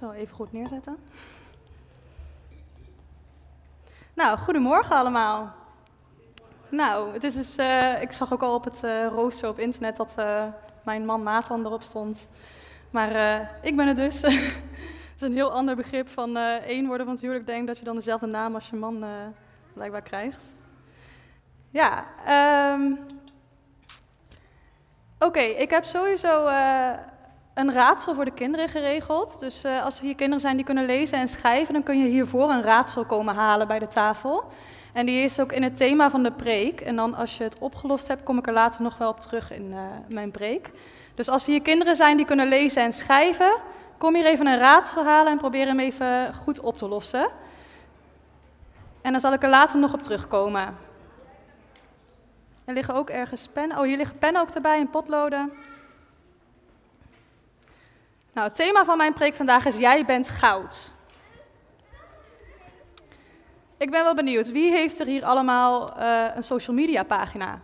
zal even goed neerzetten. Nou, goedemorgen allemaal. Nou, het is dus, uh, ik zag ook al op het uh, rooster op internet dat uh, mijn man Nathan erop stond. Maar ik ben het dus. Het is een heel ander begrip van één worden van het huwelijk. denk dat je dan dezelfde naam als je man blijkbaar krijgt. Ja, um, oké, ik heb sowieso een raadsel voor de kinderen geregeld. Dus uh, als er hier kinderen zijn die kunnen lezen en schrijven, dan kun je hiervoor een raadsel komen halen bij de tafel. En die is ook in het thema van de preek. En dan als je het opgelost hebt, kom ik er later nog wel op terug in uh, mijn preek. Dus als er hier kinderen zijn die kunnen lezen en schrijven, kom hier even een raadsel halen en probeer hem even goed op te lossen. En dan zal ik er later nog op terugkomen. Er liggen ook ergens pennen. Oh, hier liggen pennen ook erbij en potloden. Nou, het thema van mijn preek vandaag is Jij bent goud. Ik ben wel benieuwd, wie heeft er hier allemaal uh, een social media pagina?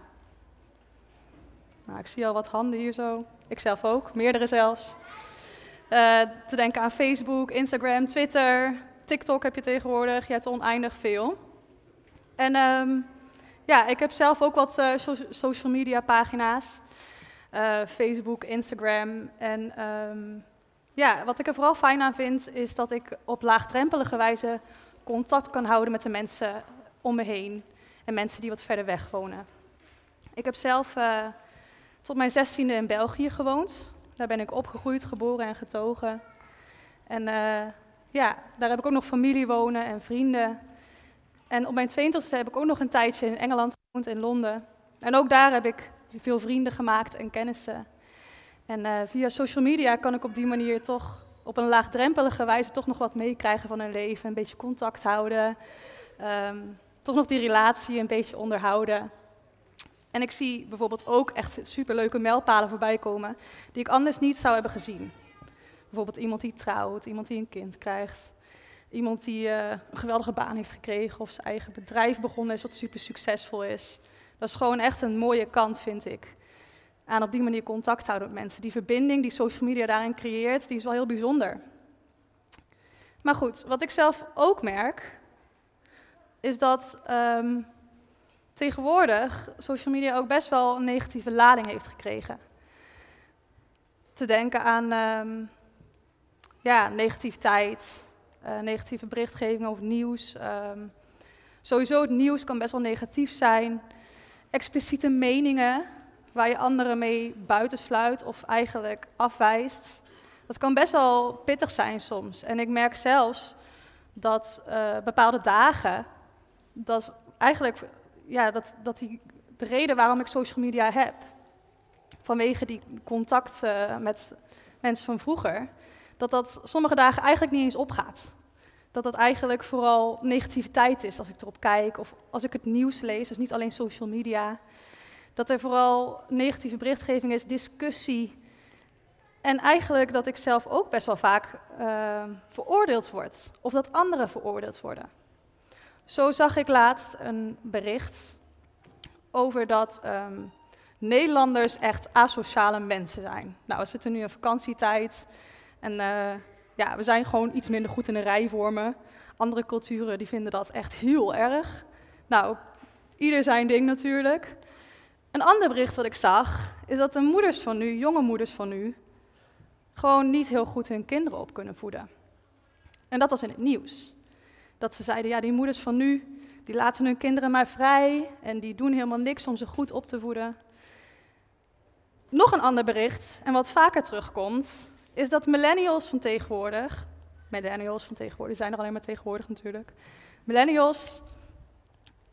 Nou, ik zie al wat handen hier zo. Ik zelf ook, meerdere zelfs. Uh, te denken aan Facebook, Instagram, Twitter, TikTok heb je tegenwoordig. Je hebt oneindig veel. En um, ja, ik heb zelf ook wat so social media pagina's. Facebook, Instagram en um, ja, wat ik er vooral fijn aan vind, is dat ik op laagdrempelige wijze contact kan houden met de mensen om me heen. En mensen die wat verder weg wonen. Ik heb zelf uh, tot mijn zestiende in België gewoond. Daar ben ik opgegroeid, geboren en getogen. En uh, ja, daar heb ik ook nog familie wonen en vrienden. En op mijn 22e heb ik ook nog een tijdje in Engeland gewoond, in Londen. En ook daar heb ik veel vrienden gemaakt en kennissen. En uh, via social media kan ik op die manier toch op een laagdrempelige wijze toch nog wat meekrijgen van hun leven. Een beetje contact houden. Um, toch nog die relatie een beetje onderhouden. En ik zie bijvoorbeeld ook echt superleuke mijlpalen voorbij komen die ik anders niet zou hebben gezien. Bijvoorbeeld iemand die trouwt, iemand die een kind krijgt. Iemand die uh, een geweldige baan heeft gekregen of zijn eigen bedrijf begonnen is wat super succesvol is. Dat is gewoon echt een mooie kant, vind ik aan op die manier contact houden met mensen. Die verbinding die social media daarin creëert, die is wel heel bijzonder. Maar goed, wat ik zelf ook merk, is dat um, tegenwoordig social media ook best wel een negatieve lading heeft gekregen. Te denken aan um, ja, negativiteit, uh, negatieve berichtgeving over nieuws. Um, sowieso het nieuws kan best wel negatief zijn. Expliciete meningen, waar je anderen mee buitensluit of eigenlijk afwijst. Dat kan best wel pittig zijn soms. En ik merk zelfs dat uh, bepaalde dagen, dat eigenlijk, ja, dat, dat die, de reden waarom ik social media heb, vanwege die contact met mensen van vroeger, dat dat sommige dagen eigenlijk niet eens opgaat. Dat dat eigenlijk vooral negativiteit is als ik erop kijk of als ik het nieuws lees, dus niet alleen social media dat er vooral negatieve berichtgeving is, discussie. En eigenlijk dat ik zelf ook best wel vaak uh, veroordeeld word. Of dat anderen veroordeeld worden. Zo zag ik laatst een bericht over dat um, Nederlanders echt asociale mensen zijn. Nou, we zitten nu in vakantietijd. En uh, ja, we zijn gewoon iets minder goed in de rij vormen. Andere culturen die vinden dat echt heel erg. Nou, ieder zijn ding natuurlijk. Een ander bericht wat ik zag, is dat de moeders van nu, jonge moeders van nu, gewoon niet heel goed hun kinderen op kunnen voeden. En dat was in het nieuws. Dat ze zeiden, ja, die moeders van nu, die laten hun kinderen maar vrij en die doen helemaal niks om ze goed op te voeden. Nog een ander bericht, en wat vaker terugkomt, is dat millennials van tegenwoordig, millennials van tegenwoordig, zijn er alleen maar tegenwoordig natuurlijk, millennials,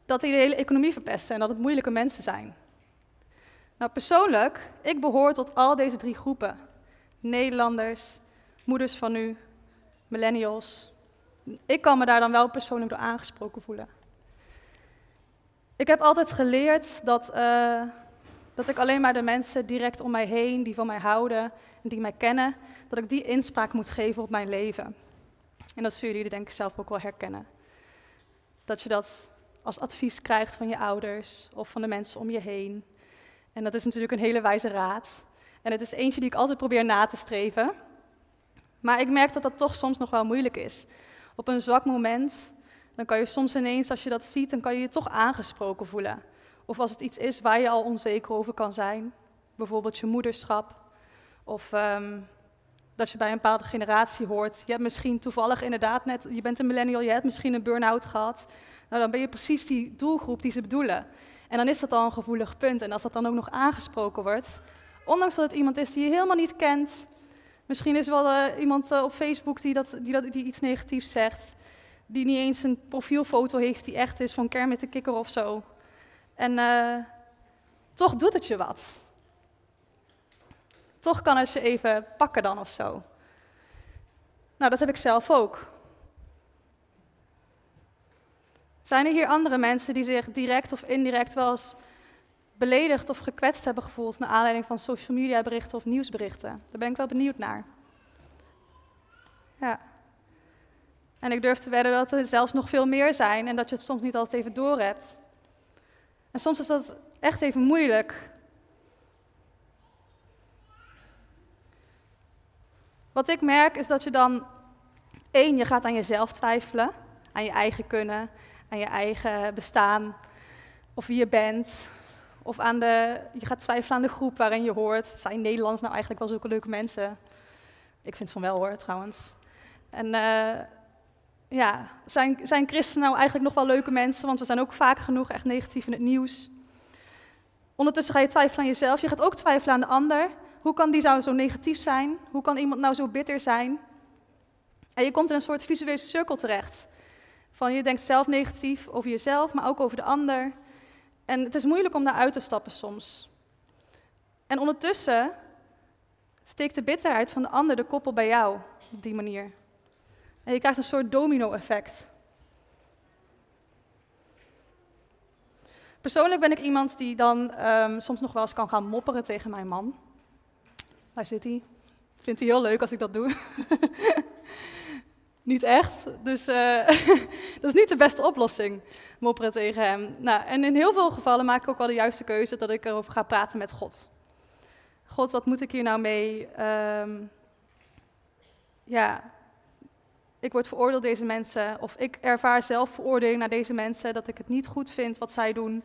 dat die de hele economie verpesten en dat het moeilijke mensen zijn. Nou, persoonlijk, ik behoor tot al deze drie groepen. Nederlanders, moeders van nu, millennials. Ik kan me daar dan wel persoonlijk door aangesproken voelen. Ik heb altijd geleerd dat, uh, dat ik alleen maar de mensen direct om mij heen, die van mij houden en die mij kennen, dat ik die inspraak moet geven op mijn leven. En dat zullen jullie denk ik zelf ook wel herkennen. Dat je dat als advies krijgt van je ouders of van de mensen om je heen. En dat is natuurlijk een hele wijze raad. En het is eentje die ik altijd probeer na te streven. Maar ik merk dat dat toch soms nog wel moeilijk is. Op een zwak moment, dan kan je soms ineens, als je dat ziet, dan kan je je toch aangesproken voelen. Of als het iets is waar je al onzeker over kan zijn, bijvoorbeeld je moederschap, of ehm, dat je bij een bepaalde generatie hoort. Je hebt misschien toevallig inderdaad net, je bent een millennial, je hebt misschien een burn-out gehad. Nou, dan ben je precies die doelgroep die ze bedoelen. En dan is dat al een gevoelig punt. En als dat dan ook nog aangesproken wordt, ondanks dat het iemand is die je helemaal niet kent, misschien is wel uh, iemand uh, op Facebook die, dat, die, dat, die iets negatiefs zegt, die niet eens een profielfoto heeft die echt is van Kermit de Kikker of zo. En uh, toch doet het je wat. Toch kan het je even pakken dan of zo. Nou, dat heb ik zelf ook. Zijn er hier andere mensen die zich direct of indirect wel eens beledigd of gekwetst hebben gevoeld naar aanleiding van social media berichten of nieuwsberichten? Daar ben ik wel benieuwd naar. Ja. En ik durf te wedden dat er zelfs nog veel meer zijn en dat je het soms niet altijd even doorhebt. En soms is dat echt even moeilijk. Wat ik merk is dat je dan, één, je gaat aan jezelf twijfelen, aan je eigen kunnen, aan je eigen bestaan, of wie je bent, of aan de, je gaat twijfelen aan de groep waarin je hoort. Zijn Nederlands nou eigenlijk wel zulke leuke mensen? Ik vind van wel hoor, trouwens. En uh, ja, zijn, zijn christenen nou eigenlijk nog wel leuke mensen? Want we zijn ook vaak genoeg echt negatief in het nieuws. Ondertussen ga je twijfelen aan jezelf. Je gaat ook twijfelen aan de ander. Hoe kan die zou zo negatief zijn? Hoe kan iemand nou zo bitter zijn? En je komt in een soort visuele cirkel terecht. Van je denkt zelf negatief over jezelf, maar ook over de ander. En het is moeilijk om daaruit te stappen soms. En ondertussen steekt de bitterheid van de ander de koppel bij jou op die manier. En je krijgt een soort domino-effect. Persoonlijk ben ik iemand die dan um, soms nog wel eens kan gaan mopperen tegen mijn man. Waar zit hij? Vindt hij heel leuk als ik dat doe. niet echt, dus uh, dat is niet de beste oplossing, mopperen tegen hem. Nou, en in heel veel gevallen maak ik ook wel de juiste keuze dat ik erover ga praten met God. God, wat moet ik hier nou mee? Um, ja, ik word veroordeeld deze mensen, of ik ervaar zelf veroordeling naar deze mensen, dat ik het niet goed vind wat zij doen,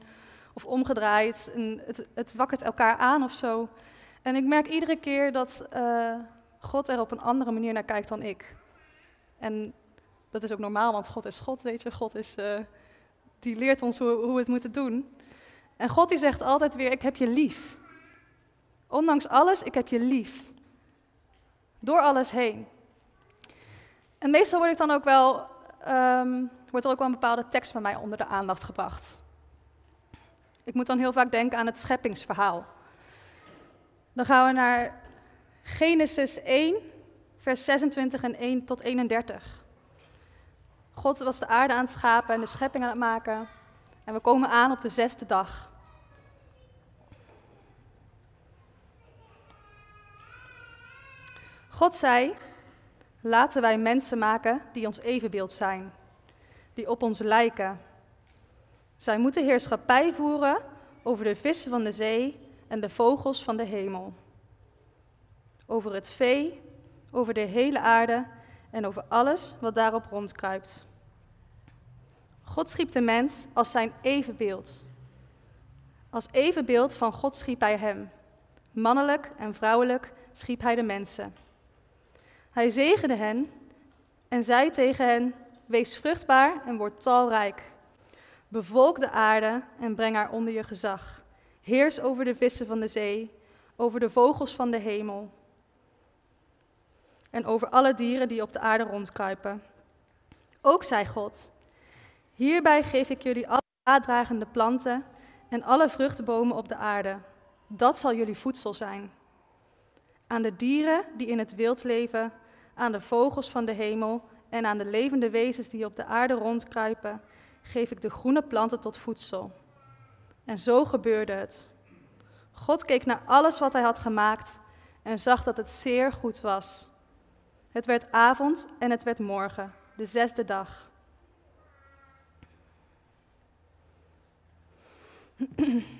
of omgedraaid, en het, het wakkert elkaar aan of zo. En ik merk iedere keer dat uh, God er op een andere manier naar kijkt dan ik. En dat is ook normaal, want God is God, weet je. God is, uh, die leert ons hoe, we het moeten doen. En God die zegt altijd weer, ik heb je lief. Ondanks alles, ik heb je lief. Door alles heen. En meestal word ik dan ook wel, um, wordt er ook wel een bepaalde tekst bij mij onder de aandacht gebracht. Ik moet dan heel vaak denken aan het scheppingsverhaal. Dan gaan we naar Genesis 1, vers 26 en 1 tot 31. God was de aarde aan het schapen en de schepping aan het maken. En we komen aan op de zesde dag. God zei: Laten wij mensen maken die ons evenbeeld zijn, die op ons lijken. Zij moeten heerschappij voeren over de vissen van de zee en de vogels van de hemel. Over het vee, over de hele aarde en over alles wat daarop rondkruipt. God schiep de mens als zijn evenbeeld. Als evenbeeld van God schiep hij hem. Mannelijk en vrouwelijk schiep hij de mensen. Hij zegende hen en zei tegen hen: Wees vruchtbaar en word talrijk. Bevolk de aarde en breng haar onder je gezag. Heers over de vissen van de zee, over de vogels van de hemel en over alle dieren die op de aarde rondkruipen. Ook zei God: Hierbij geef ik jullie alle zaaddragende planten en alle vruchtenbomen op de aarde. Dat zal jullie voedsel zijn. Aan de dieren die in het wild leven, aan de vogels van de hemel en aan de levende wezens die op de aarde rondkruipen, geef ik de groene planten tot voedsel. En zo gebeurde het. God keek naar alles wat hij had gemaakt en zag dat het zeer goed was. Het werd avond en het werd morgen, de zesde dag.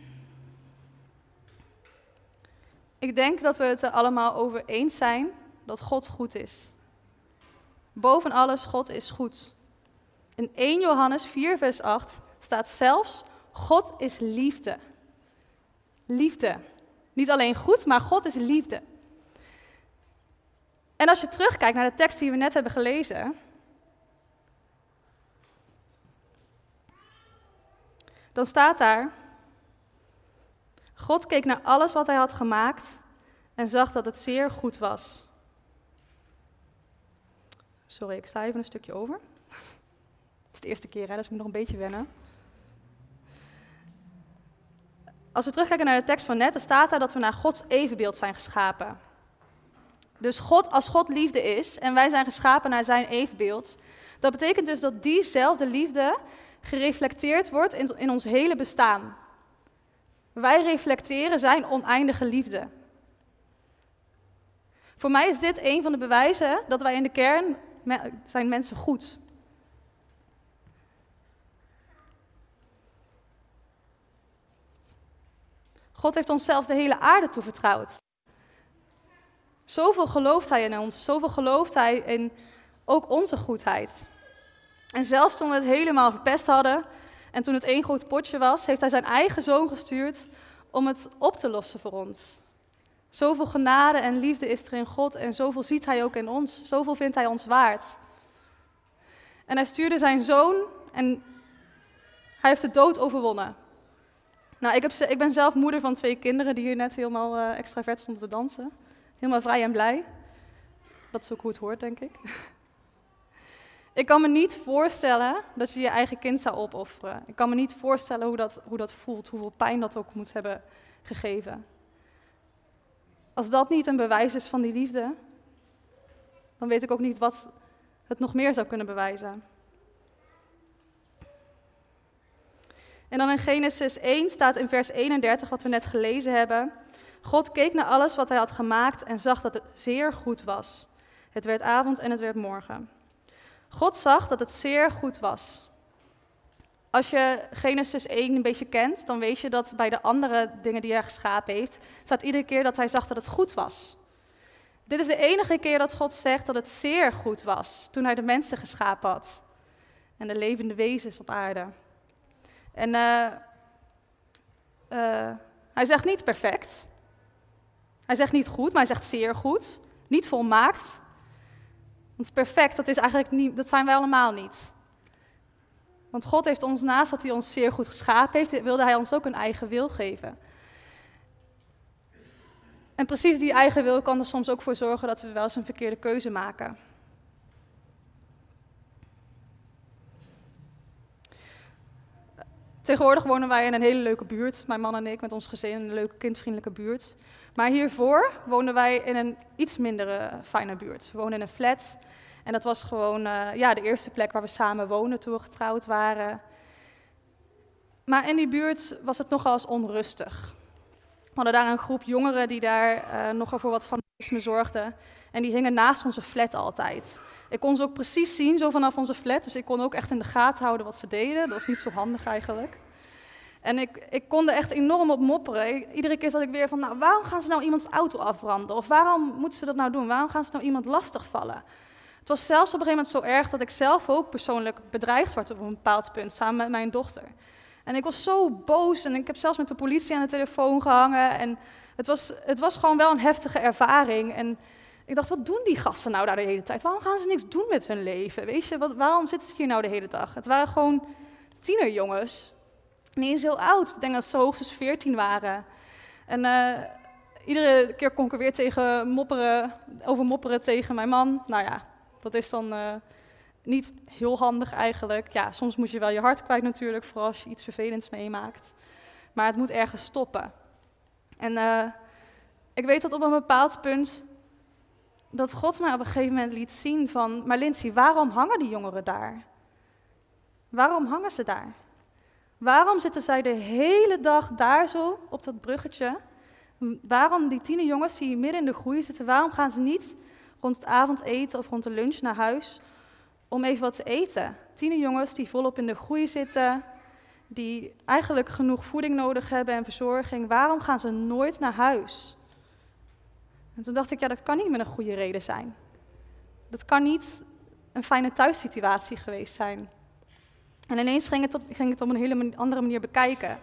Ik denk dat we het er allemaal over eens zijn dat God goed is. Boven alles, God is goed. In 1 Johannes 4, vers 8 staat zelfs: God is liefde. Liefde. Niet alleen goed, maar God is liefde. En als je terugkijkt naar de tekst die we net hebben gelezen, dan staat daar: God keek naar alles wat hij had gemaakt en zag dat het zeer goed was. Sorry, ik sta even een stukje over. Het is de eerste keer, hè, dus ik moet nog een beetje wennen. Als we terugkijken naar de tekst van net, dan staat daar dat we naar Gods evenbeeld zijn geschapen. Dus God, als God liefde is en wij zijn geschapen naar zijn evenbeeld, dat betekent dus dat diezelfde liefde gereflecteerd wordt in, in ons hele bestaan. Wij reflecteren zijn oneindige liefde. Voor mij is dit een van de bewijzen dat wij in de kern zijn mensen goed. God heeft ons zelfs de hele aarde toevertrouwd. Zoveel gelooft Hij in ons, zoveel gelooft Hij in ook onze goedheid. En zelfs toen we het helemaal verpest hadden en toen het één groot potje was, heeft Hij zijn eigen zoon gestuurd om het op te lossen voor ons. Zoveel genade en liefde is er in God en zoveel ziet Hij ook in ons, zoveel vindt Hij ons waard. En Hij stuurde zijn zoon en Hij heeft de dood overwonnen. Nou, ik, heb, ik ben zelf moeder van twee kinderen die hier net helemaal uh, extravert stonden te dansen. Helemaal vrij en blij. Dat is ook hoe het hoort, denk ik. Ik kan me niet voorstellen dat je je eigen kind zou opofferen. Ik kan me niet voorstellen hoe dat, hoe dat voelt, hoeveel pijn dat ook moet hebben gegeven. Als dat niet een bewijs is van die liefde, dan weet ik ook niet wat het nog meer zou kunnen bewijzen. En dan in Genesis 1 staat in vers 31, wat we net gelezen hebben. God keek naar alles wat hij had gemaakt en zag dat het zeer goed was. Het werd avond en het werd morgen. God zag dat het zeer goed was. Als je Genesis 1 een beetje kent, dan weet je dat bij de andere dingen die hij geschapen heeft, staat iedere keer dat hij zag dat het goed was. Dit is de enige keer dat God zegt dat het zeer goed was, toen hij de mensen geschapen had. En de levende wezens op aarde. En uh, uh, hij zegt niet perfect. Hij zegt niet goed, maar hij zegt zeer goed. Niet volmaakt. Want perfect, dat, is eigenlijk niet, dat zijn wij allemaal niet. Want God heeft ons, naast dat hij ons zeer goed geschapen heeft, wilde hij ons ook een eigen wil geven. En precies die eigen wil kan er soms ook voor zorgen dat we wel eens een verkeerde keuze maken. Tegenwoordig wonen wij in een hele leuke buurt, mijn man en ik, met ons gezin, in een leuke kindvriendelijke buurt. Maar hiervoor woonden wij in een iets minder fijne buurt. We woonden in een flat en dat was gewoon uh, ja, de eerste plek waar we samen woonden toen we getrouwd waren. Maar in die buurt was het nogal eens onrustig. We hadden daar een groep jongeren die daar uh, nogal voor wat vandalisme zorgden. En die hingen naast onze flat altijd. Ik kon ze ook precies zien, zo vanaf onze flat. Dus ik kon ook echt in de gaten houden wat ze deden. Dat was niet zo handig eigenlijk. En ik, ik kon er echt enorm op mopperen. Iedere keer zat ik weer van, nou, waarom gaan ze nou iemands auto afbranden? Of waarom moeten ze dat nou doen? Waarom gaan ze nou iemand lastigvallen? Het was zelfs op een gegeven moment zo erg dat ik zelf ook persoonlijk bedreigd werd op een bepaald punt, samen met mijn dochter. En ik was zo boos en ik heb zelfs met de politie aan de telefoon gehangen. En het was, het was gewoon wel een heftige ervaring. En ik dacht, wat doen die gasten nou daar de hele tijd? Waarom gaan ze niks doen met hun leven? Weet je, waarom zitten ze hier nou de hele dag? Het waren gewoon tienerjongens. Niet eens heel oud. Ik denk dat ze hoogstens 14 waren. En uh, iedere keer kon ik er weer tegen mopperen, over mopperen tegen mijn man. Nou ja, dat is dan uh, niet heel handig eigenlijk. Ja, soms moet je wel je hart kwijt natuurlijk, vooral als je iets vervelends meemaakt. Maar het moet ergens stoppen. En uh, ik weet dat op een bepaald punt dat God mij op een gegeven moment liet zien van, maar Lindsay, waarom hangen die jongeren daar? Waarom hangen ze daar? Waarom zitten zij de hele dag daar zo op dat bruggetje? Waarom die tien jongens die midden in de groei zitten, waarom gaan ze niet rond het avondeten of rond de lunch naar huis om even wat te eten? Tien jongens die volop in de groei zitten, die eigenlijk genoeg voeding nodig hebben en verzorging, waarom gaan ze nooit naar huis? En toen dacht ik, ja, dat kan niet met een goede reden zijn. Dat kan niet een fijne thuissituatie geweest zijn. En ineens ging het op, ging het op een hele andere manier bekijken.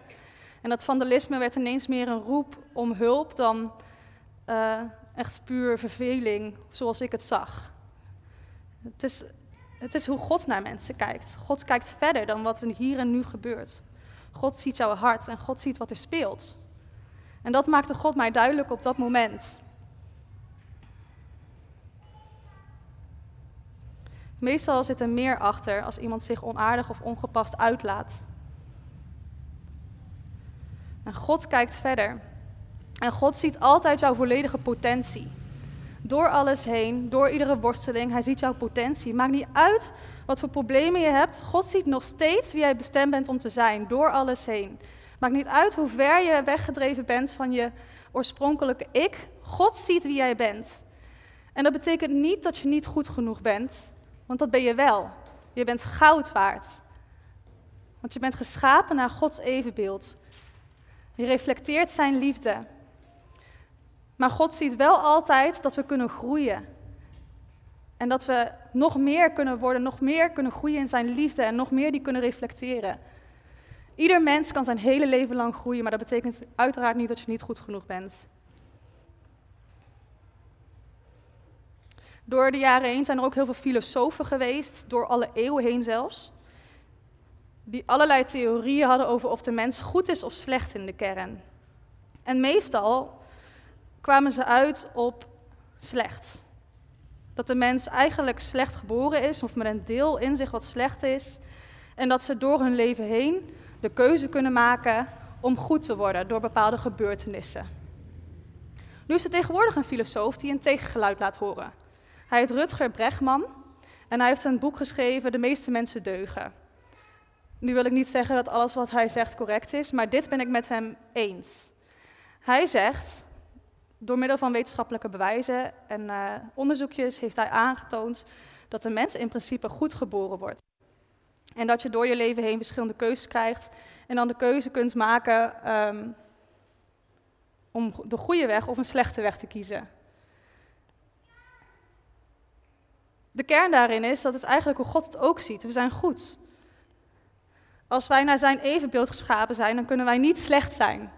En dat vandalisme werd ineens meer een roep om hulp dan uh, echt puur verveling, zoals ik het zag. Het is, het is hoe God naar mensen kijkt. God kijkt verder dan wat er hier en nu gebeurt. God ziet jouw hart en God ziet wat er speelt. En dat maakte God mij duidelijk op dat moment. Meestal zit er meer achter als iemand zich onaardig of ongepast uitlaat. En God kijkt verder. En God ziet altijd jouw volledige potentie. Door alles heen, door iedere worsteling, hij ziet jouw potentie. Maakt niet uit wat voor problemen je hebt. God ziet nog steeds wie jij bestemd bent om te zijn, door alles heen. Maakt niet uit hoe ver je weggedreven bent van je oorspronkelijke ik. God ziet wie jij bent. En dat betekent niet dat je niet goed genoeg bent, want dat ben je wel. Je bent goud waard. Want je bent geschapen naar Gods evenbeeld. Je reflecteert zijn liefde. Maar God ziet wel altijd dat we kunnen groeien. En dat we nog meer kunnen worden, nog meer kunnen groeien in zijn liefde en nog meer die kunnen reflecteren. Ieder mens kan zijn hele leven lang groeien, maar dat betekent uiteraard niet dat je niet goed genoeg bent. Door de jaren heen zijn er ook heel veel filosofen geweest, door alle eeuwen heen zelfs, die allerlei theorieën hadden over of de mens goed is of slecht in de kern. En meestal kwamen ze uit op slecht. Dat de mens eigenlijk slecht geboren is, of met een deel in zich wat slecht is, en dat ze door hun leven heen de keuze kunnen maken om goed te worden door bepaalde gebeurtenissen. Nu is er tegenwoordig een filosoof die een tegengeluid laat horen. Hij heet Rutger Bregman en hij heeft een boek geschreven, De meeste mensen deugen. Nu wil ik niet zeggen dat alles wat hij zegt correct is, maar dit ben ik met hem eens. Hij zegt, door middel van wetenschappelijke bewijzen en uh, onderzoekjes heeft hij aangetoond dat de mens in principe goed geboren wordt. En dat je door je leven heen verschillende keuzes krijgt en dan de keuze kunt maken um, om de goede weg of een slechte weg te kiezen. De kern daarin is, dat is eigenlijk hoe God het ook ziet. We zijn goed. Als wij naar zijn evenbeeld geschapen zijn, dan kunnen wij niet slecht zijn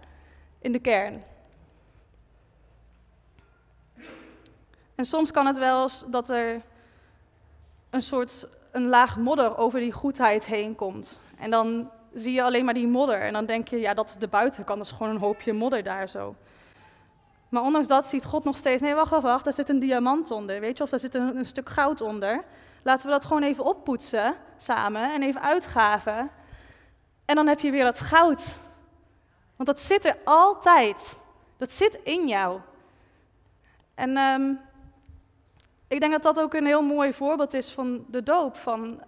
in de kern. En soms kan het wel eens dat er een soort een laag modder over die goedheid heen komt. En dan zie je alleen maar die modder. En dan denk je, ja, dat is de buitenkant, dat is gewoon een hoopje modder daar zo. Maar ondanks dat ziet God nog steeds, nee, wacht, wacht, wacht, daar zit een diamant onder, weet je, of daar zit een, stuk goud onder. Laten we dat gewoon even oppoetsen samen en even uitgaven. En dan heb je weer dat goud. Want dat zit er altijd. Dat zit in jou. En um, ik denk dat dat ook een heel mooi voorbeeld is van de doop. Van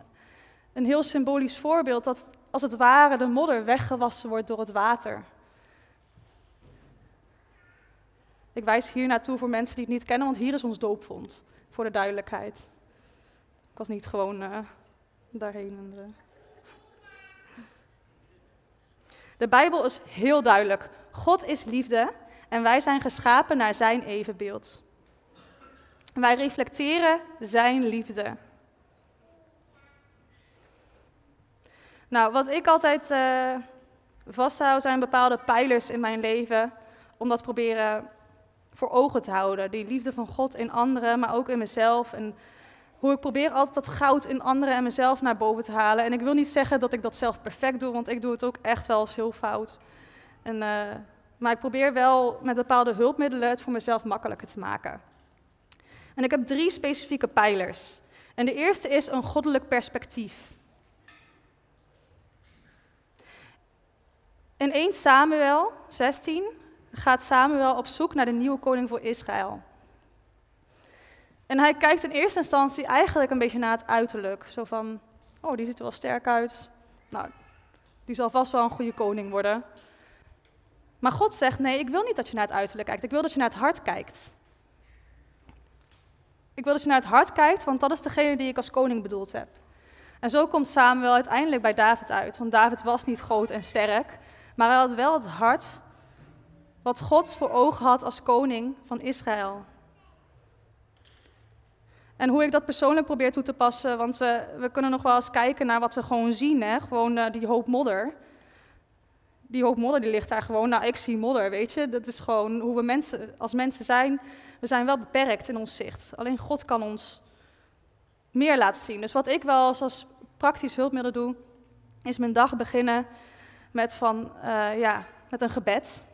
een heel symbolisch voorbeeld dat als het ware de modder weggewassen wordt door het water. Ik wijs hier naartoe voor mensen die het niet kennen, want hier is ons doopvond. Voor de duidelijkheid. Ik was niet gewoon uh, daarheen. De... de Bijbel is heel duidelijk. God is liefde en wij zijn geschapen naar zijn evenbeeld. Wij reflecteren zijn liefde. Nou, wat ik altijd uh, vasthoud zijn bepaalde pijlers in mijn leven om dat proberen voor ogen te houden. Die liefde van God in anderen, maar ook in mezelf. En hoe ik probeer altijd dat goud in anderen en mezelf naar boven te halen. En ik wil niet zeggen dat ik dat zelf perfect doe, want ik doe het ook echt wel eens heel fout. En, uh, maar ik probeer wel met bepaalde hulpmiddelen het voor mezelf makkelijker te maken. En ik heb drie specifieke pijlers. En de eerste is een goddelijk perspectief. In 1 Samuel 16 gaat Samuel op zoek naar de nieuwe koning voor Israël. En hij kijkt in eerste instantie eigenlijk een beetje naar het uiterlijk. Zo van, oh, die ziet er wel sterk uit. Nou, die zal vast wel een goede koning worden. Maar God zegt, nee, ik wil niet dat je naar het uiterlijk kijkt. Ik wil dat je naar het hart kijkt. Ik wil dat je naar het hart kijkt, want dat is degene die ik als koning bedoeld heb. En zo komt Samuel uiteindelijk bij David uit. Want David was niet groot en sterk, maar hij had wel het hart wat God voor ogen had als koning van Israël. En hoe ik dat persoonlijk probeer toe te passen, want we, we kunnen nog wel eens kijken naar wat we gewoon zien, hè? gewoon uh, die hoop modder. Die hoop modder die ligt daar gewoon, nou ik zie modder, weet je. Dat is gewoon hoe we mensen, als mensen zijn, we zijn wel beperkt in ons zicht. Alleen God kan ons meer laten zien. Dus wat ik wel als praktisch hulpmiddel doe, is mijn dag beginnen met, van, uh, ja, met een gebed.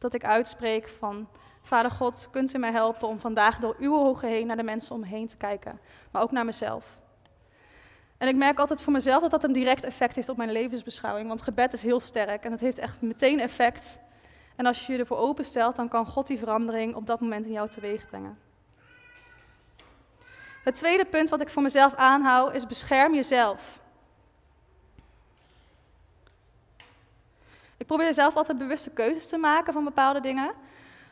Dat ik uitspreek van, Vader God, kunt u mij helpen om vandaag door uw ogen heen naar de mensen om me heen te kijken, maar ook naar mezelf. En ik merk altijd voor mezelf dat dat een direct effect heeft op mijn levensbeschouwing, want gebed is heel sterk en het heeft echt meteen effect. En als je je ervoor openstelt, dan kan God die verandering op dat moment in jou teweeg brengen. Het tweede punt wat ik voor mezelf aanhoud is bescherm jezelf. Probeer zelf altijd bewuste keuzes te maken van bepaalde dingen.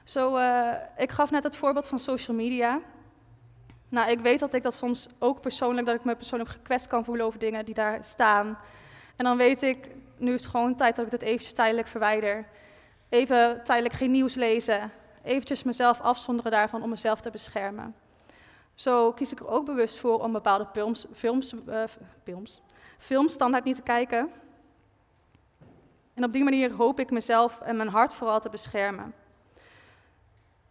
Zo, uh, ik gaf net het voorbeeld van social media. Nou, ik weet dat ik dat soms ook persoonlijk, dat ik me persoonlijk gekwetst kan voelen over dingen die daar staan. En dan weet ik, nu is het gewoon tijd dat ik dit eventjes tijdelijk verwijder. Even tijdelijk geen nieuws lezen. Eventjes mezelf afzonderen daarvan om mezelf te beschermen. Zo kies ik er ook bewust voor om bepaalde films, films, uh, films, films standaard niet te kijken. En op die manier hoop ik mezelf en mijn hart vooral te beschermen.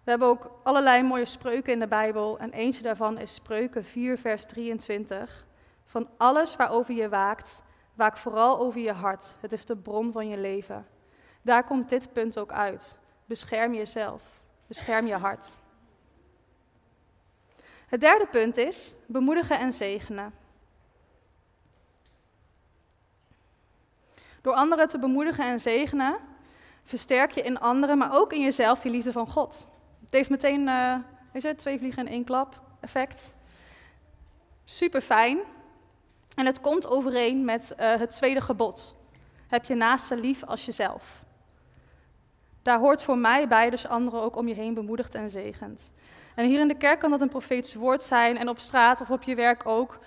We hebben ook allerlei mooie spreuken in de Bijbel en eentje daarvan is Spreuken 4, vers 23. Van alles waarover je waakt, waak vooral over je hart. Het is de bron van je leven. Daar komt dit punt ook uit. Bescherm jezelf. Bescherm je hart. Het derde punt is bemoedigen en zegenen. Door anderen te bemoedigen en zegenen, versterk je in anderen, maar ook in jezelf die liefde van God. Het heeft meteen, uh, weet twee vliegen in één klap effect. Super fijn. En het komt overeen met uh, het tweede gebod. Heb je naaste lief als jezelf. Daar hoort voor mij bij, dus anderen ook om je heen bemoedigt en zegent. En hier in de kerk kan dat een profetisch woord zijn en op straat of op je werk ook.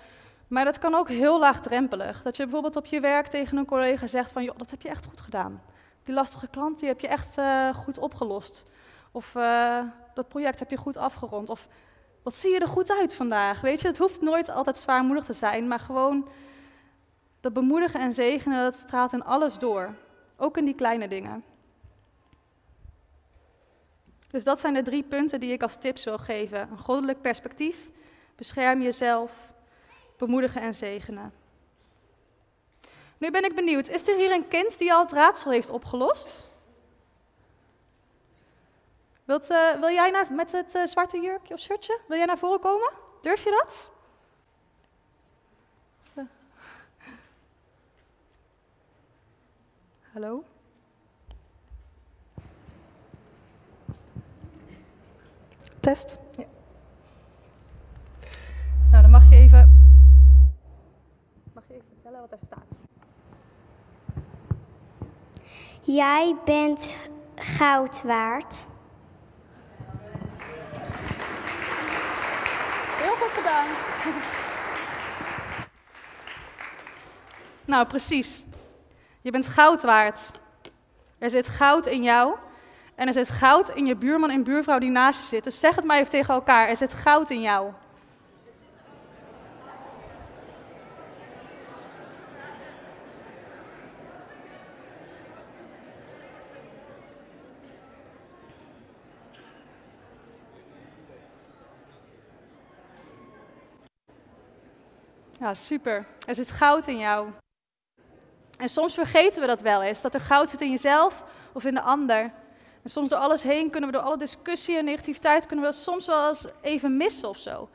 Maar dat kan ook heel laagdrempelig. Dat je bijvoorbeeld op je werk tegen een collega zegt van, joh, dat heb je echt goed gedaan. Die lastige klant, die heb je echt uh, goed opgelost. Of uh, dat project heb je goed afgerond. Of wat zie je er goed uit vandaag? Weet je, het hoeft nooit altijd zwaarmoedig te zijn, maar gewoon dat bemoedigen en zegenen, dat straalt in alles door. Ook in die kleine dingen. Dus dat zijn de drie punten die ik als tips wil geven. Een goddelijk perspectief, bescherm jezelf, bemoedigen en zegenen. Nu ben ik benieuwd, is er hier een kind die al het raadsel heeft opgelost? Wilt, uh, wil jij naar, met het uh, zwarte jurkje of shirtje, wil jij naar voren komen? Durf je dat? Hallo? Test. Ja. Nou, dan mag je even, mag je even vertellen wat er staat. Jij bent goud waard. Heel goed gedaan. Nou, precies. Je bent goud waard. Er zit goud in jou. En er zit goud in je buurman en buurvrouw die naast je zit. Dus zeg het maar even tegen elkaar. Er zit goud in jou. Ja, super. Er zit goud in jou. En soms vergeten we dat wel eens, dat er goud zit in jezelf of in de ander. En soms door alles heen kunnen we door alle discussie en negativiteit kunnen we dat soms wel eens even missen of zo.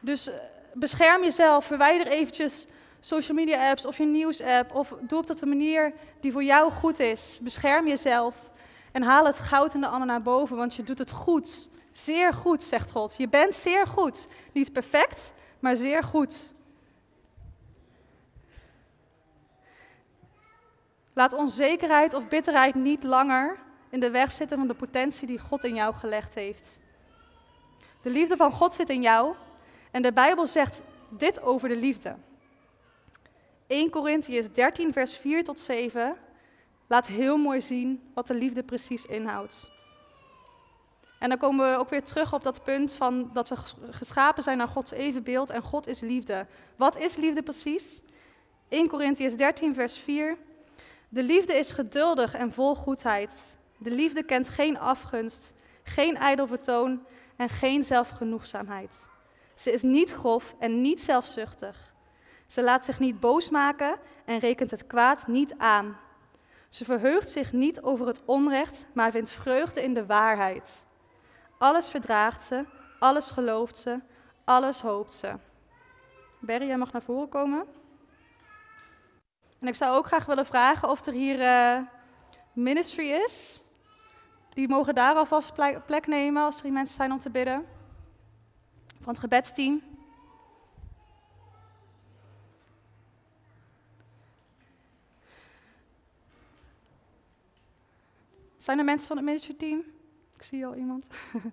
Dus eh, bescherm jezelf, verwijder eventjes social media apps of je nieuws app of doe op een manier die voor jou goed is. Bescherm jezelf en haal het goud in de ander naar boven, want je doet het goed. Zeer goed, zegt God. Je bent zeer goed. Niet perfect, maar zeer goed. Laat onzekerheid of bitterheid niet langer in de weg zitten van de potentie die God in jou gelegd heeft. De liefde van God zit in jou en de Bijbel zegt dit over de liefde. 1 Corinthians 13, vers 4 tot 7 laat heel mooi zien wat de liefde precies inhoudt. En dan komen we ook weer terug op dat punt van dat we geschapen zijn naar Gods evenbeeld en God is liefde. Wat is liefde precies? 1 Corinthians 13, vers 4. De liefde is geduldig en vol goedheid. De liefde kent geen afgunst, geen ijdel vertoon en geen zelfgenoegzaamheid. Ze is niet grof en niet zelfzuchtig. Ze laat zich niet boos maken en rekent het kwaad niet aan. Ze verheugt zich niet over het onrecht, maar vindt vreugde in de waarheid. Alles verdraagt ze, alles gelooft ze, alles hoopt ze. Berry, jij mag naar voren komen. En ik zou ook graag willen vragen of er hier uh, ministry is. Die mogen daar alvast plek nemen als er hier mensen zijn om te bidden. Van het gebedsteam. Zijn er mensen van het ministry team? Ik zie al iemand.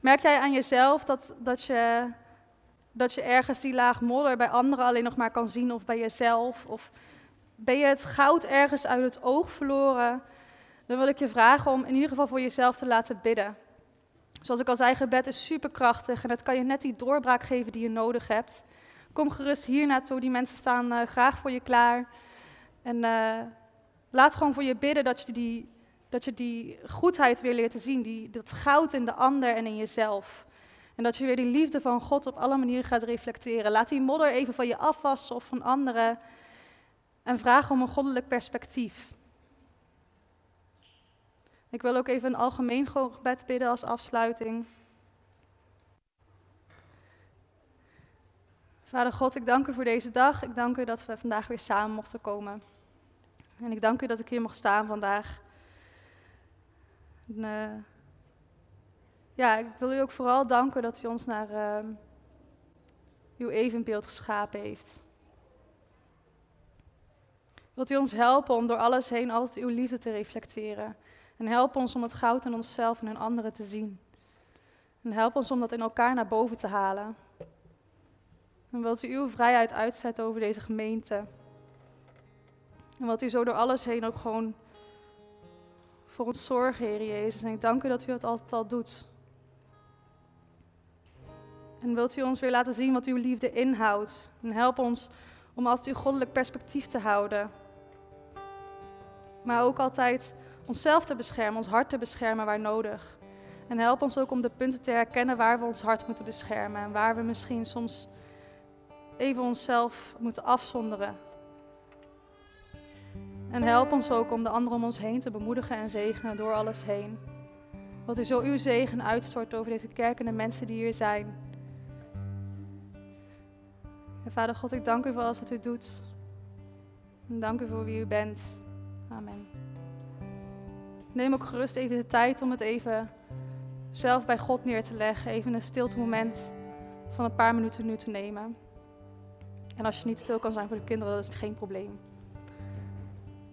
Merk jij aan jezelf dat, dat, je, dat je ergens die laag modder bij anderen alleen nog maar kan zien of bij jezelf? Of ben je het goud ergens uit het oog verloren? Dan wil ik je vragen om in ieder geval voor jezelf te laten bidden. Zoals ik al zei, gebed is superkrachtig en het kan je net die doorbraak geven die je nodig hebt. Kom gerust hier naartoe, die mensen staan uh, graag voor je klaar. En uh, laat gewoon voor je bidden dat je, die, dat je die goedheid weer leert te zien, die, dat goud in de ander en in jezelf. En dat je weer die liefde van God op alle manieren gaat reflecteren. Laat die modder even van je afwassen of van anderen. En vraag om een goddelijk perspectief. Ik wil ook even een algemeen gebed bidden als afsluiting. Vader God, ik dank u voor deze dag. Ik dank u dat we vandaag weer samen mochten komen. En ik dank u dat ik hier mag staan vandaag. En, uh, ja, ik wil u ook vooral danken dat u ons naar uh, uw evenbeeld geschapen heeft. Wilt u ons helpen om door alles heen altijd uw liefde te reflecteren? En help ons om het goud in onszelf en in anderen te zien. En help ons om dat in elkaar naar boven te halen. En wilt u uw vrijheid uitzetten over deze gemeente. En wat u zo door alles heen ook gewoon voor ons zorgen, Heer Jezus. En ik dank u dat u het altijd al doet. En wilt u ons weer laten zien wat uw liefde inhoudt. En help ons om altijd uw goddelijk perspectief te houden. Maar ook altijd onszelf te beschermen, ons hart te beschermen waar nodig. En help ons ook om de punten te herkennen waar we ons hart moeten beschermen. En waar we misschien soms even onszelf moeten afzonderen. En help ons ook om de anderen om ons heen te bemoedigen en zegenen door alles heen. Wat u zo uw zegen uitstort over deze kerk en de mensen die hier zijn. En Vader God, ik dank u voor alles wat u doet. En dank u voor wie u bent. Amen. Neem ook gerust even de tijd om het even zelf bij God neer te leggen. Even een stilte moment van een paar minuten nu te nemen. En als je niet stil kan zijn voor de kinderen, dat is geen probleem.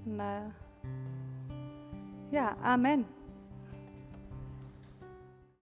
En, uh, ja, amen.